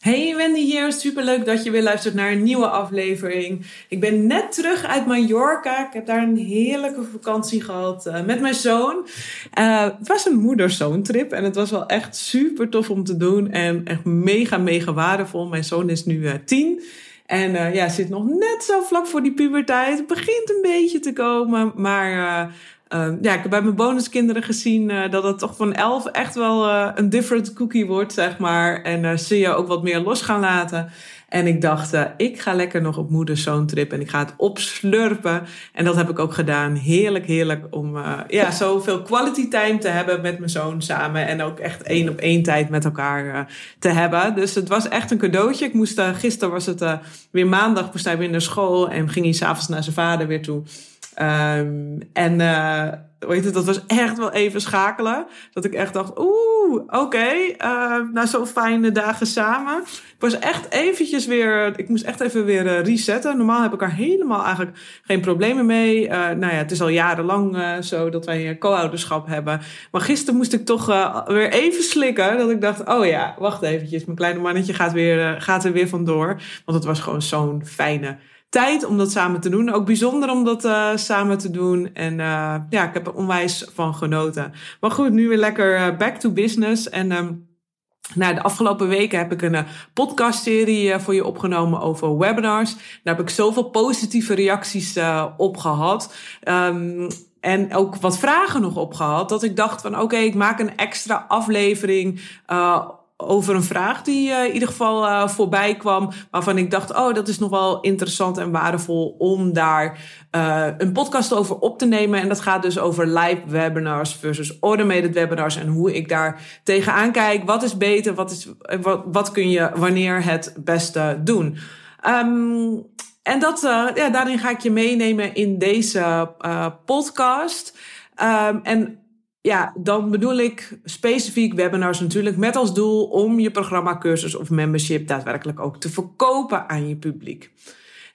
Hey Wendy hier, superleuk dat je weer luistert naar een nieuwe aflevering. Ik ben net terug uit Mallorca. Ik heb daar een heerlijke vakantie gehad uh, met mijn zoon. Uh, het was een moeder-zoon trip en het was wel echt super tof om te doen. En echt mega, mega waardevol. Mijn zoon is nu uh, tien. En ja, zit nog net zo vlak voor die puberteit. Het begint een beetje te komen. Maar uh, ja, ik heb bij mijn bonuskinderen gezien uh, dat het toch van elf echt wel uh, een different cookie wordt, zeg maar. En ze je ook wat meer los gaan laten. En ik dacht, ik ga lekker nog op moeder-zoon trip en ik ga het opslurpen. En dat heb ik ook gedaan. Heerlijk, heerlijk om ja, zoveel quality time te hebben met mijn zoon samen. En ook echt één op één tijd met elkaar te hebben. Dus het was echt een cadeautje. Ik moest, gisteren was het weer maandag, moest hij weer naar school en ging hij s'avonds naar zijn vader weer toe. Um, en weet je, dat was echt wel even schakelen. Dat ik echt dacht, oeh, oké, okay, uh, nou zo'n fijne dagen samen. Ik was echt eventjes weer, ik moest echt even weer uh, resetten. Normaal heb ik er helemaal eigenlijk geen problemen mee. Uh, nou ja, het is al jarenlang zo dat wij co-ouderschap hebben. Maar gisteren moest ik toch weer even slikken. Dat ik dacht, oh ja, wacht eventjes. Mijn kleine mannetje gaat, weer, gaat er weer vandoor. Want het was gewoon zo'n fijne tijd om dat samen te doen. Ook bijzonder om dat uh, samen te doen. En uh, ja, ik heb er onwijs van genoten. Maar goed, nu weer lekker uh, back to business. En um, de afgelopen weken heb ik een podcastserie voor je opgenomen over webinars. Daar heb ik zoveel positieve reacties op gehad. Um, en ook wat vragen nog op gehad. Dat ik dacht van oké, ik maak een extra aflevering over een vraag die uh, in ieder geval uh, voorbij kwam. Waarvan ik dacht, oh, dat is nog wel interessant en waardevol om daar uh, een podcast over op te nemen. En dat gaat dus over live webinars versus automated webinars. En hoe ik daar tegenaan kijk. Wat is beter? Wat, is, wat, wat kun je wanneer het beste doen? Um, en dat, ja, daarin ga ik je meenemen in deze podcast. Um, en ja, dan bedoel ik specifiek webinars natuurlijk met als doel om je programma, cursus of membership daadwerkelijk ook te verkopen aan je publiek.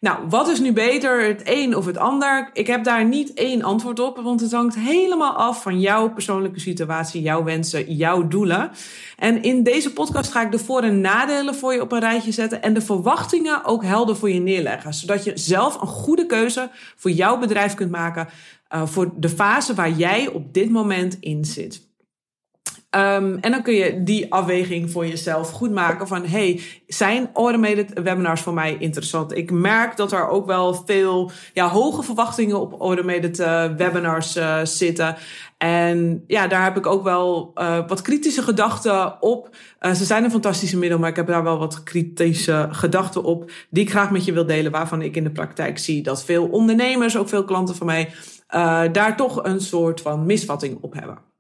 Nou, wat is nu beter, het een of het ander? Ik heb daar niet één antwoord op, want het hangt helemaal af van jouw persoonlijke situatie, jouw wensen, jouw doelen. En in deze podcast ga ik de voor- en nadelen voor je op een rijtje zetten en de verwachtingen ook helder voor je neerleggen, zodat je zelf een goede keuze voor jouw bedrijf kunt maken uh, voor de fase waar jij op dit moment in zit. Um, en dan kun je die afweging voor jezelf goed maken van hey, zijn automated webinars voor mij interessant? Ik merk dat er ook wel veel ja, hoge verwachtingen op automated uh, webinars uh, zitten. En ja, daar heb ik ook wel uh, wat kritische gedachten op. ze zijn een fantastische middel, maar ik heb daar wel wat kritische gedachten op die ik graag met je wil delen, waarvan ik in de praktijk zie dat veel ondernemers, ook veel klanten van mij, daar toch een soort van misvatting op hebben.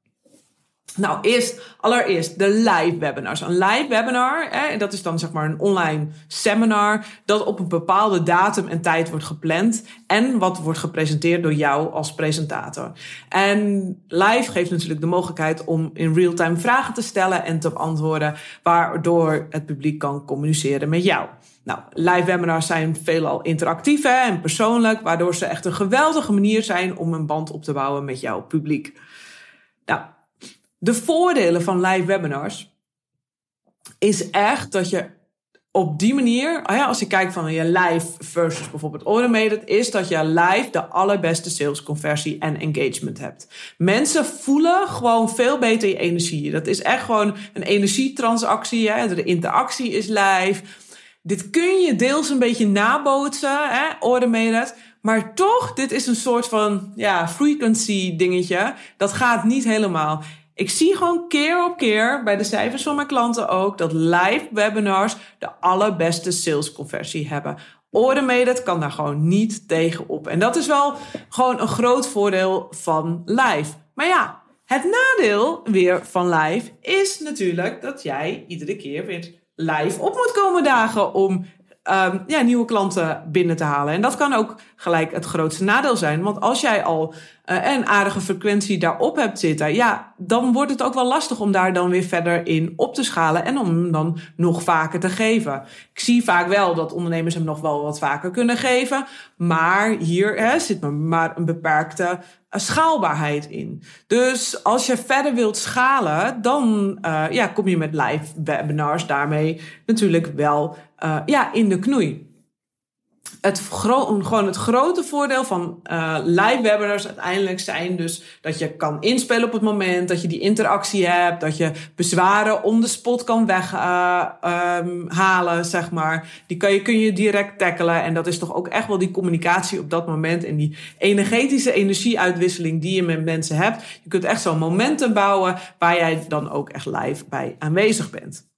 Nou, eerst, allereerst de live webinars. Een live webinar, hè, dat is dan zeg maar een online seminar dat op een bepaalde datum en tijd wordt gepland en wat wordt gepresenteerd door jou als presentator. En live geeft natuurlijk de mogelijkheid om in real-time vragen te stellen en te beantwoorden, waardoor het publiek kan communiceren met jou. Nou, live webinars zijn veelal interactief en persoonlijk, waardoor ze echt een geweldige manier zijn om een band op te bouwen met jouw publiek. Nou, de voordelen van live webinars is echt dat je op die manier, als je kijkt van je live versus bijvoorbeeld automated, is dat je live de allerbeste salesconversie en engagement hebt. Mensen voelen gewoon veel beter je energie. Dat is echt gewoon een energietransactie. De interactie is live. Dit kun je deels een beetje nabootsen, hè? automated. Maar toch, dit is een soort van ja, frequency dingetje. Dat gaat niet helemaal. Ik zie gewoon keer op keer bij de cijfers van mijn klanten ook dat live webinars de allerbeste salesconversie hebben. Automated kan daar gewoon niet tegen op. En dat is wel gewoon een groot voordeel van live. Maar ja, het nadeel weer van live is natuurlijk dat jij iedere keer weer live op moet komen dagen om um, ja, nieuwe klanten binnen te halen. En dat kan ook gelijk het grootste nadeel zijn. Want als jij al uh, een aardige frequentie daarop hebt zitten, ja, dan wordt het ook wel lastig om daar dan weer verder in op te schalen en om hem dan nog vaker te geven. Ik zie vaak wel dat ondernemers hem nog wel wat vaker kunnen geven, maar hier hè, zit maar een beperkte schaalbaarheid in. Dus als je verder wilt schalen, dan uh, ja, kom je met live webinars daarmee natuurlijk wel uh, ja, in de knoei. Het gewoon het grote voordeel van uh, live webinars uiteindelijk zijn dus dat je kan inspelen op het moment, dat je die interactie hebt, dat je bezwaren on the spot kan weghalen, uh, um, zeg maar. Die kan je, kun je direct tackelen en dat is toch ook echt wel die communicatie op dat moment en die energetische energieuitwisseling die je met mensen hebt. Je kunt echt zo'n momenten bouwen waar jij dan ook echt live bij aanwezig bent.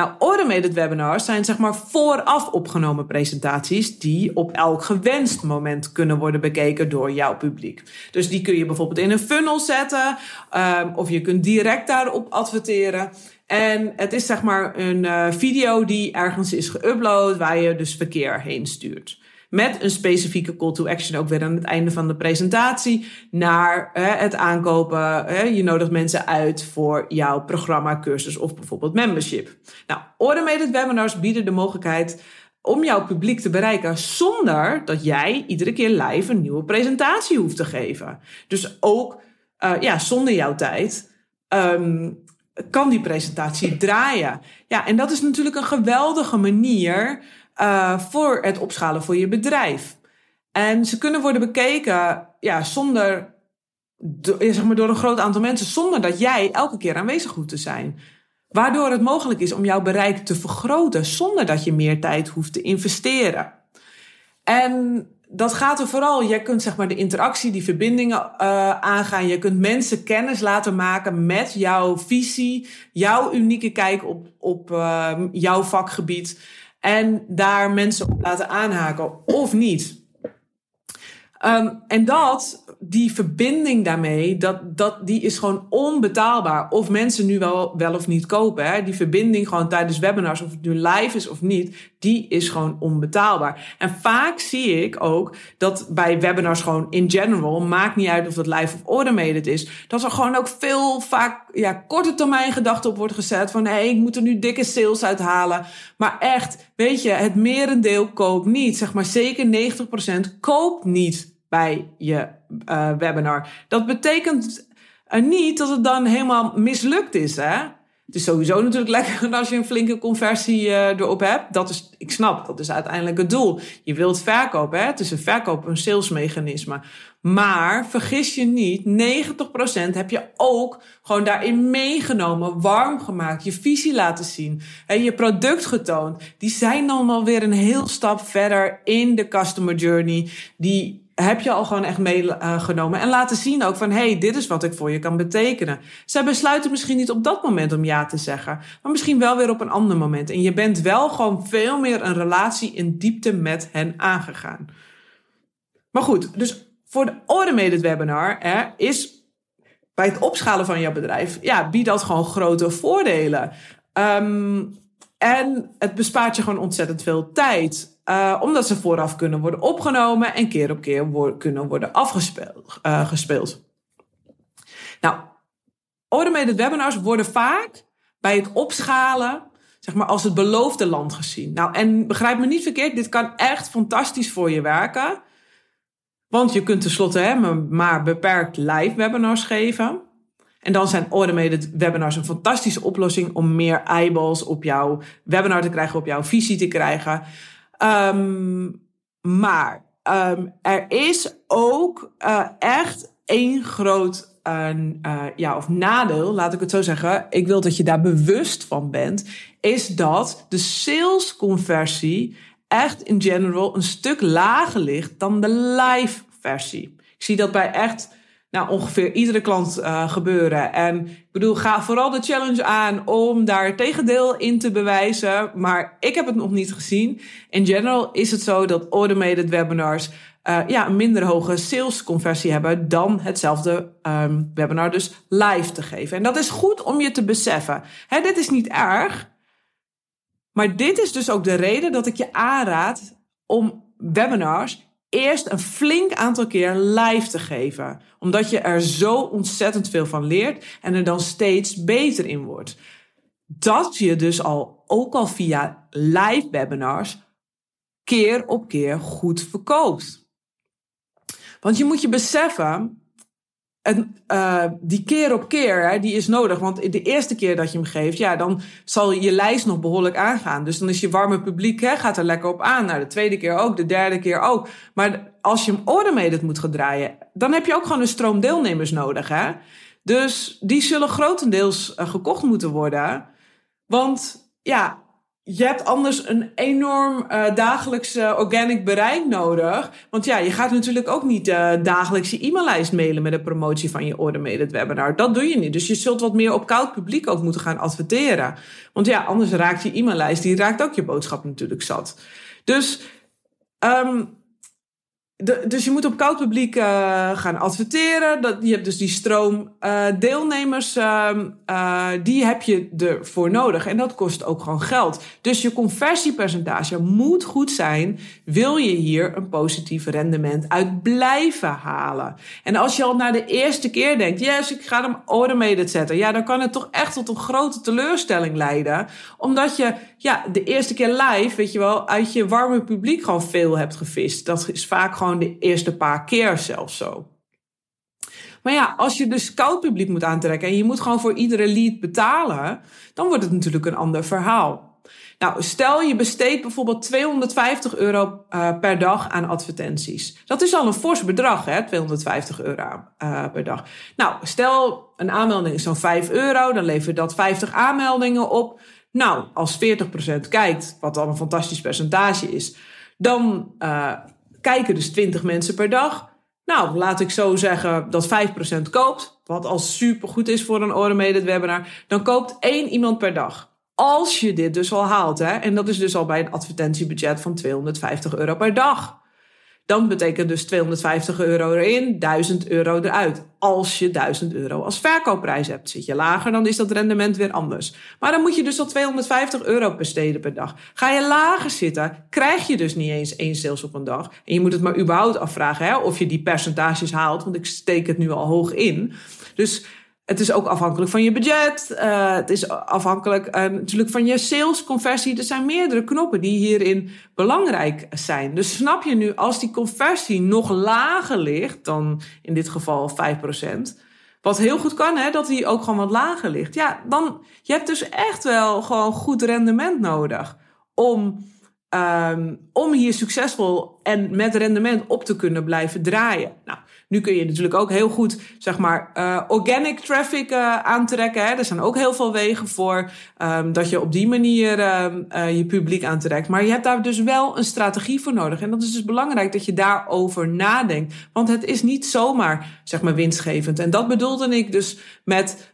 Nou, automated webinars zijn zeg maar vooraf opgenomen presentaties die op elk gewenst moment kunnen worden bekeken door jouw publiek. Dus die kun je bijvoorbeeld in een funnel zetten um, of je kunt direct daarop adverteren. En het is zeg maar een uh, video die ergens is geüpload waar je dus verkeer heen stuurt. Met een specifieke call to action ook weer aan het einde van de presentatie naar hè, het aankopen. Hè, je nodigt mensen uit voor jouw programma, cursus of bijvoorbeeld membership. Nou, automated webinars bieden de mogelijkheid om jouw publiek te bereiken zonder dat jij iedere keer live een nieuwe presentatie hoeft te geven. Dus ook uh, ja, zonder jouw tijd um, kan die presentatie draaien. Ja, en dat is natuurlijk een geweldige manier uh, voor het opschalen voor je bedrijf. En ze kunnen worden bekeken ja, zonder, zeg maar door een groot aantal mensen, zonder dat jij elke keer aanwezig hoeft te zijn. Waardoor het mogelijk is om jouw bereik te vergroten zonder dat je meer tijd hoeft te investeren. En dat gaat er vooral, jij kunt zeg maar de interactie, die verbindingen uh, aangaan. Je kunt mensen kennis laten maken met jouw visie, jouw unieke kijk op, op uh, jouw vakgebied. En daar mensen op laten aanhaken of niet. Um, en dat, die verbinding daarmee, dat, dat, die is gewoon onbetaalbaar. Of mensen nu wel, wel of niet kopen. Hè. Die verbinding gewoon tijdens webinars, of het nu live is of niet, die is gewoon onbetaalbaar. En vaak zie ik ook dat bij webinars gewoon in general, maakt niet uit of dat live of automated is, dat er gewoon ook veel vaak ja, korte termijn gedachten op wordt gezet. Van hé, hey, ik moet er nu dikke sales uithalen. Maar echt, weet je, het merendeel koopt niet. Zeg maar zeker 90% koopt niet bij je uh, webinar. Dat betekent uh, niet dat het dan helemaal mislukt is. Hè? Het is sowieso natuurlijk lekker als je een flinke conversie uh, erop hebt. Dat is, ik snap, dat is uiteindelijk het doel. Je wilt verkopen, hè? het is een verkoop, een salesmechanisme. Maar vergis je niet, 90% heb je ook gewoon daarin meegenomen, warm gemaakt, je visie laten zien, hè, je product getoond. Die zijn dan alweer een heel stap verder in de customer journey. Die heb je al gewoon echt meegenomen en laten zien ook van, hey, dit is wat ik voor je kan betekenen. Zij besluiten misschien niet op dat moment om ja te zeggen, maar misschien wel weer op een ander moment. En je bent wel gewoon veel meer een relatie in diepte met hen aangegaan. Maar goed, dus voor de automated webinar hè, is bij het opschalen van jouw bedrijf, ja, biedt dat gewoon grote voordelen. Um, en het bespaart je gewoon ontzettend veel tijd. Uh, omdat ze vooraf kunnen worden opgenomen en keer op keer kunnen worden afgespeeld. Uh, gespeeld. Nou, automated webinars worden vaak bij het opschalen, zeg maar, als het beloofde land gezien. Nou, en begrijp me niet verkeerd, dit kan echt fantastisch voor je werken. Want je kunt tenslotte hè, maar beperkt live webinars geven. En dan zijn automated webinars een fantastische oplossing om meer eyeballs op jouw webinar te krijgen, op jouw visie te krijgen. Um, maar um, er is ook uh, echt één groot uh, uh, ja, of nadeel, laat ik het zo zeggen. Ik wil dat je daar bewust van bent. Is dat de salesconversie echt in general een stuk lager ligt dan de live versie. Ik zie dat bij echt nou, ongeveer iedere klant uh, gebeuren. En ik bedoel, ga vooral de challenge aan om daar tegendeel in te bewijzen. Maar ik heb het nog niet gezien. In general is het zo dat automated webinars uh, ja, een minder hoge salesconversie hebben dan hetzelfde um, webinar dus live te geven. En dat is goed om je te beseffen. Hè, dit is niet erg. Maar dit is dus ook de reden dat ik je aanraad om webinars eerst een flink aantal keer live te geven. Omdat je er zo ontzettend veel van leert en er dan steeds beter in wordt. Dat je dus al, ook al via live webinars, keer op keer goed verkoopt. Want je moet je beseffen, en uh, die keer op keer, hè, die is nodig. Want de eerste keer dat je hem geeft, ja, dan zal je lijst nog behoorlijk aangaan. Dus dan is je warme publiek, hè, gaat er lekker op aan. Nou, de tweede keer ook, de derde keer ook. Maar als je hem automated moet gaan draaien, dan heb je ook gewoon een stroom deelnemers nodig, hè. Dus die zullen grotendeels uh, gekocht moeten worden. Want ja, je hebt anders een enorm uh, dagelijks uh, organic bereik nodig. Want ja, je gaat natuurlijk ook niet uh, dagelijks je e-maillijst mailen met de promotie van je automated webinar. Dat doe je niet. Dus je zult wat meer op koud publiek ook moeten gaan adverteren. Want ja, anders raakt je e-maillijst, die raakt ook je boodschap natuurlijk zat. Dus um, dus je moet op koud publiek uh, gaan adverteren. Dat, je hebt dus die stroom uh, deelnemers, uh, die heb je ervoor nodig. En dat kost ook gewoon geld. Dus je conversiepercentage moet goed zijn. Wil je hier een positief rendement uit blijven halen? En als je al na de eerste keer denkt, yes, ik ga hem automated zetten. Ja, dan kan het toch echt tot een grote teleurstelling leiden. Omdat je ja, de eerste keer live, weet je wel, uit je warme publiek gewoon veel hebt gevist. Dat is vaak gewoon de eerste paar keer zelfs zo. Maar ja, als je dus koud publiek moet aantrekken en je moet gewoon voor iedere lead betalen, dan wordt het natuurlijk een ander verhaal. Nou, stel je besteedt bijvoorbeeld 250 euro uh, per dag aan advertenties. Dat is al een fors bedrag, hè, 250 euro uh, per dag. Nou, stel een aanmelding is zo'n 5 euro, dan levert dat 50 aanmeldingen op. Nou, als 40% kijkt, wat dan een fantastisch percentage is, dan uh, kijken dus 20 mensen per dag. Nou, laat ik zo zeggen dat 5% koopt, wat al supergoed is voor een automated webinar. Dan koopt één iemand per dag. Als je dit dus al haalt, hè, en dat is dus al bij een advertentiebudget van 250 euro per dag. Dan betekent dus 250 euro erin, 1000 euro eruit. Als je 1000 euro als verkoopprijs hebt. Zit je lager, dan is dat rendement weer anders. Maar dan moet je dus al 250 euro besteden per dag. Ga je lager zitten, krijg je dus niet eens één sales op een dag. En je moet het maar überhaupt afvragen hè, of je die percentages haalt. Want ik steek het nu al hoog in. Dus het is ook afhankelijk van je budget. Uh, het is afhankelijk uh, natuurlijk van je salesconversie. Er zijn meerdere knoppen die hierin belangrijk zijn. Dus snap je nu, als die conversie nog lager ligt dan in dit geval 5%. Wat heel goed kan, hè, dat die ook gewoon wat lager ligt. Ja, dan je hebt dus echt wel gewoon goed rendement nodig om, um, om hier succesvol en met rendement op te kunnen blijven draaien. Nou, nu kun je natuurlijk ook heel goed, zeg maar, uh, organic traffic uh, aantrekken. Hè. Er zijn ook heel veel wegen voor um, dat je op die manier um, uh, je publiek aantrekt. Maar je hebt daar dus wel een strategie voor nodig. En dat is dus belangrijk dat je daarover nadenkt. Want het is niet zomaar, zeg maar, winstgevend. En dat bedoelde ik dus met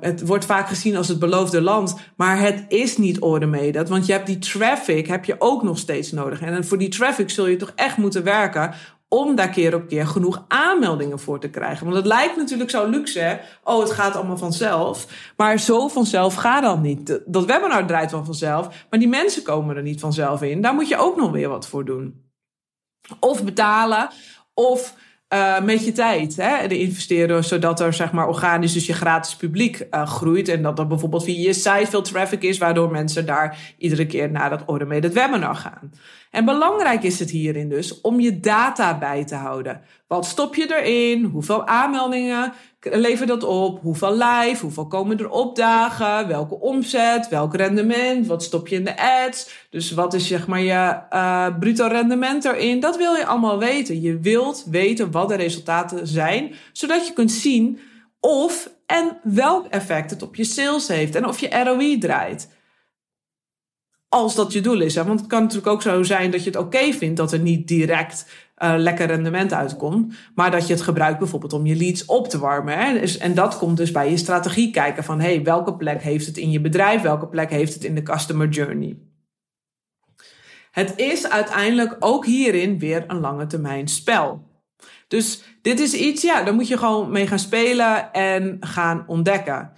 het wordt vaak gezien als het beloofde land, maar het is niet automated. Want je hebt die traffic heb je ook nog steeds nodig. En voor die traffic zul je toch echt moeten werken om daar keer op keer genoeg aanmeldingen voor te krijgen. Want het lijkt natuurlijk zo luxe, hè? oh het gaat allemaal vanzelf. Maar zo vanzelf gaat dat niet. Dat webinar draait wel vanzelf, maar die mensen komen er niet vanzelf in. Daar moet je ook nog weer wat voor doen. Of betalen, of uh, met je tijd. Hè? De investeren zodat er zeg maar organisch dus je gratis publiek uh, groeit. En dat er bijvoorbeeld via je site veel traffic is, waardoor mensen daar iedere keer naar dat automated webinar gaan. En belangrijk is het hierin dus om je data bij te houden. Wat stop je erin? Hoeveel aanmeldingen levert dat op? Hoeveel live? Hoeveel komen er opdagen? Welke omzet? Welk rendement? Wat stop je in de ads? Dus wat is zeg maar je uh, bruto rendement erin? Dat wil je allemaal weten. Je wilt weten wat de resultaten zijn, zodat je kunt zien of en welk effect het op je sales heeft en of je ROI draait. Als dat je doel is. Hè? Want het kan natuurlijk ook zo zijn dat je het oké vindt dat er niet direct uh, lekker rendement uitkomt. Maar dat je het gebruikt bijvoorbeeld om je leads op te warmen. Hè? Dus, en dat komt dus bij je strategie kijken van hey, welke plek heeft het in je bedrijf? Welke plek heeft het in de customer journey? Het is uiteindelijk ook hierin weer een lange termijn spel. Dus dit is iets, ja, daar moet je gewoon mee gaan spelen en gaan ontdekken.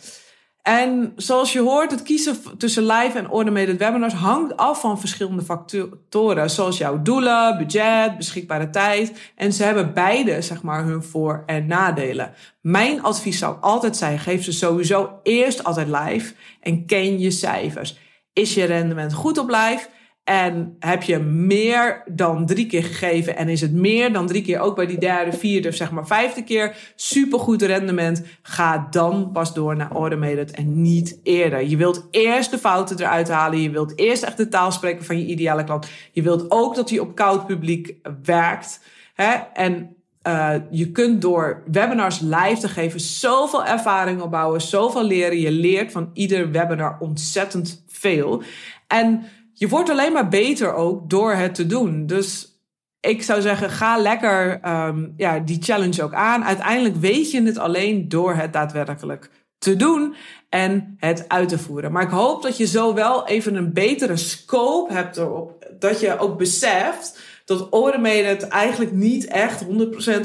En zoals je hoort, het kiezen tussen live en automated webinars hangt af van verschillende factoren, zoals jouw doelen, budget, beschikbare tijd. En ze hebben beide, zeg maar, hun voor- en nadelen. Mijn advies zou altijd zijn, geef ze sowieso eerst altijd live en ken je cijfers. Is je rendement goed op live? En heb je meer dan drie keer gegeven en is het meer dan drie keer ook bij die derde, vierde, zeg maar vijfde keer supergoed rendement, ga dan pas door naar automated en niet eerder. Je wilt eerst de fouten eruit halen, je wilt eerst echt de taal spreken van je ideale klant. Je wilt ook dat hij op koud publiek werkt. Hè? En uh, je kunt door webinars live te geven zoveel ervaring opbouwen, zoveel leren. Je leert van ieder webinar ontzettend veel. En je wordt alleen maar beter ook door het te doen. Dus ik zou zeggen, ga lekker um, ja, die challenge ook aan. Uiteindelijk weet je het alleen door het daadwerkelijk te doen en het uit te voeren. Maar ik hoop dat je zo wel even een betere scope hebt erop. Dat je ook beseft dat automated eigenlijk niet echt 100%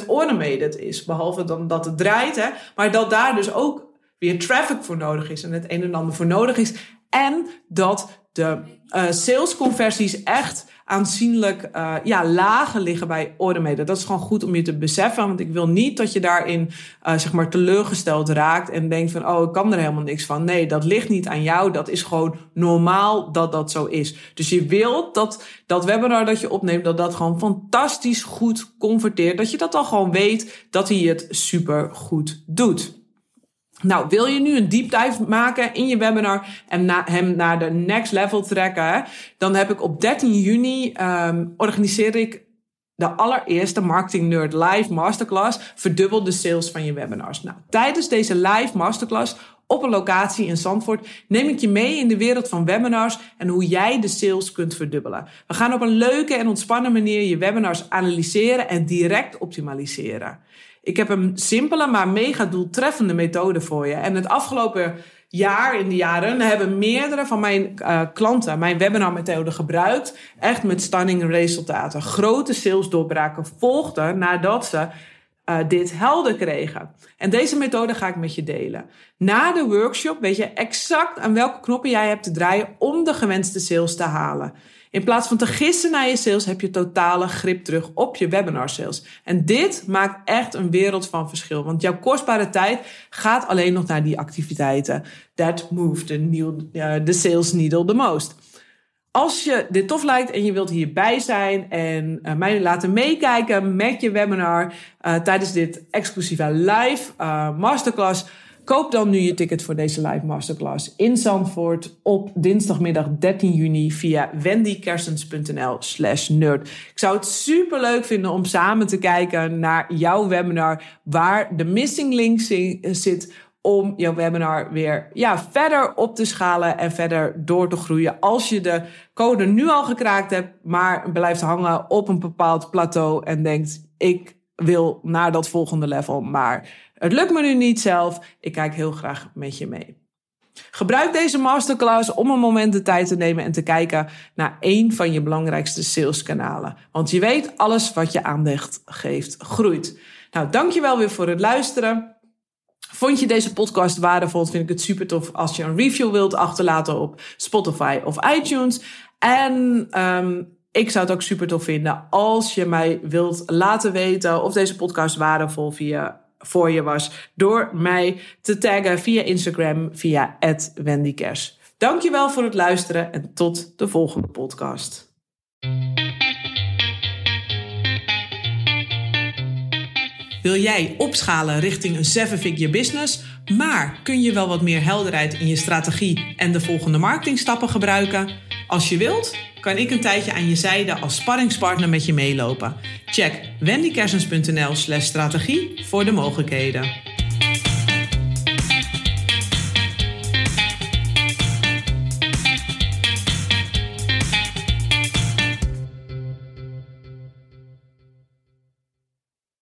automated is. Behalve dan dat het draait. Hè? Maar dat daar dus ook weer traffic voor nodig is en het een en ander voor nodig is. En dat de uh, salesconversies echt aanzienlijk uh, ja, lager liggen bij automated. Dat is gewoon goed om je te beseffen. Want ik wil niet dat je daarin uh, zeg maar teleurgesteld raakt en denkt van oh, ik kan er helemaal niks van. Nee, dat ligt niet aan jou. Dat is gewoon normaal dat dat zo is. Dus je wilt dat dat webinar dat je opneemt, dat dat gewoon fantastisch goed converteert. Dat je dat al gewoon weet dat hij het super goed doet. Nou, wil je nu een deep dive maken in je webinar en hem naar de next level trekken, dan heb ik op 13 juni um, organiseer ik de allereerste Marketing Nerd Live Masterclass Verdubbel de sales van je webinars. Nou, tijdens deze live masterclass op een locatie in Zandvoort neem ik je mee in de wereld van webinars en hoe jij de sales kunt verdubbelen. We gaan op een leuke en ontspannen manier je webinars analyseren en direct optimaliseren. Ik heb een simpele, maar mega doeltreffende methode voor je. En het afgelopen jaar, in de jaren, hebben meerdere van mijn uh, klanten mijn webinarmethode gebruikt. Echt met stunning resultaten. Grote salesdoorbraken volgden nadat ze uh, dit helder kregen. En deze methode ga ik met je delen. Na de workshop weet je exact aan welke knoppen jij hebt te draaien om de gewenste sales te halen. In plaats van te gissen naar je sales heb je totale grip terug op je webinar sales. En dit maakt echt een wereld van verschil. Want jouw kostbare tijd gaat alleen nog naar die activiteiten. That move the, uh, the sales needle the most. Als je dit tof lijkt en je wilt hierbij zijn en uh, mij laten meekijken met je webinar uh, tijdens dit exclusieve live masterclass Koop dan nu je ticket voor deze live masterclass in Zandvoort op dinsdagmiddag 13 juni via wendykersens.nl slash nerd. Ik zou het super leuk vinden om samen te kijken naar jouw webinar waar de missing link zit om jouw webinar weer ja, verder op te schalen en verder door te groeien. Als je de code nu al gekraakt hebt, maar blijft hangen op een bepaald plateau en denkt, ik wil naar dat volgende level, maar het lukt me nu niet zelf. Ik kijk heel graag met je mee. Gebruik deze masterclass om een moment de tijd te nemen en te kijken naar één van je belangrijkste saleskanalen. Want je weet, alles wat je aandacht geeft, groeit. Nou, dankjewel weer voor het luisteren. Vond je deze podcast waardevol? Vind ik het super tof als je een review wilt achterlaten op Spotify of iTunes. En um, ik zou het ook super tof vinden als je mij wilt laten weten of deze podcast waardevol via voor je was door mij te taggen via Instagram via @wendykers. Dankjewel voor het luisteren en tot de volgende podcast. Wil jij opschalen richting een seven-figure business, maar kun je wel wat meer helderheid in je strategie en de volgende marketingstappen gebruiken? Als je wilt, kan ik een tijdje aan je zijde als sparringspartner met je meelopen. Check wendykersens.nl slash strategie voor de mogelijkheden.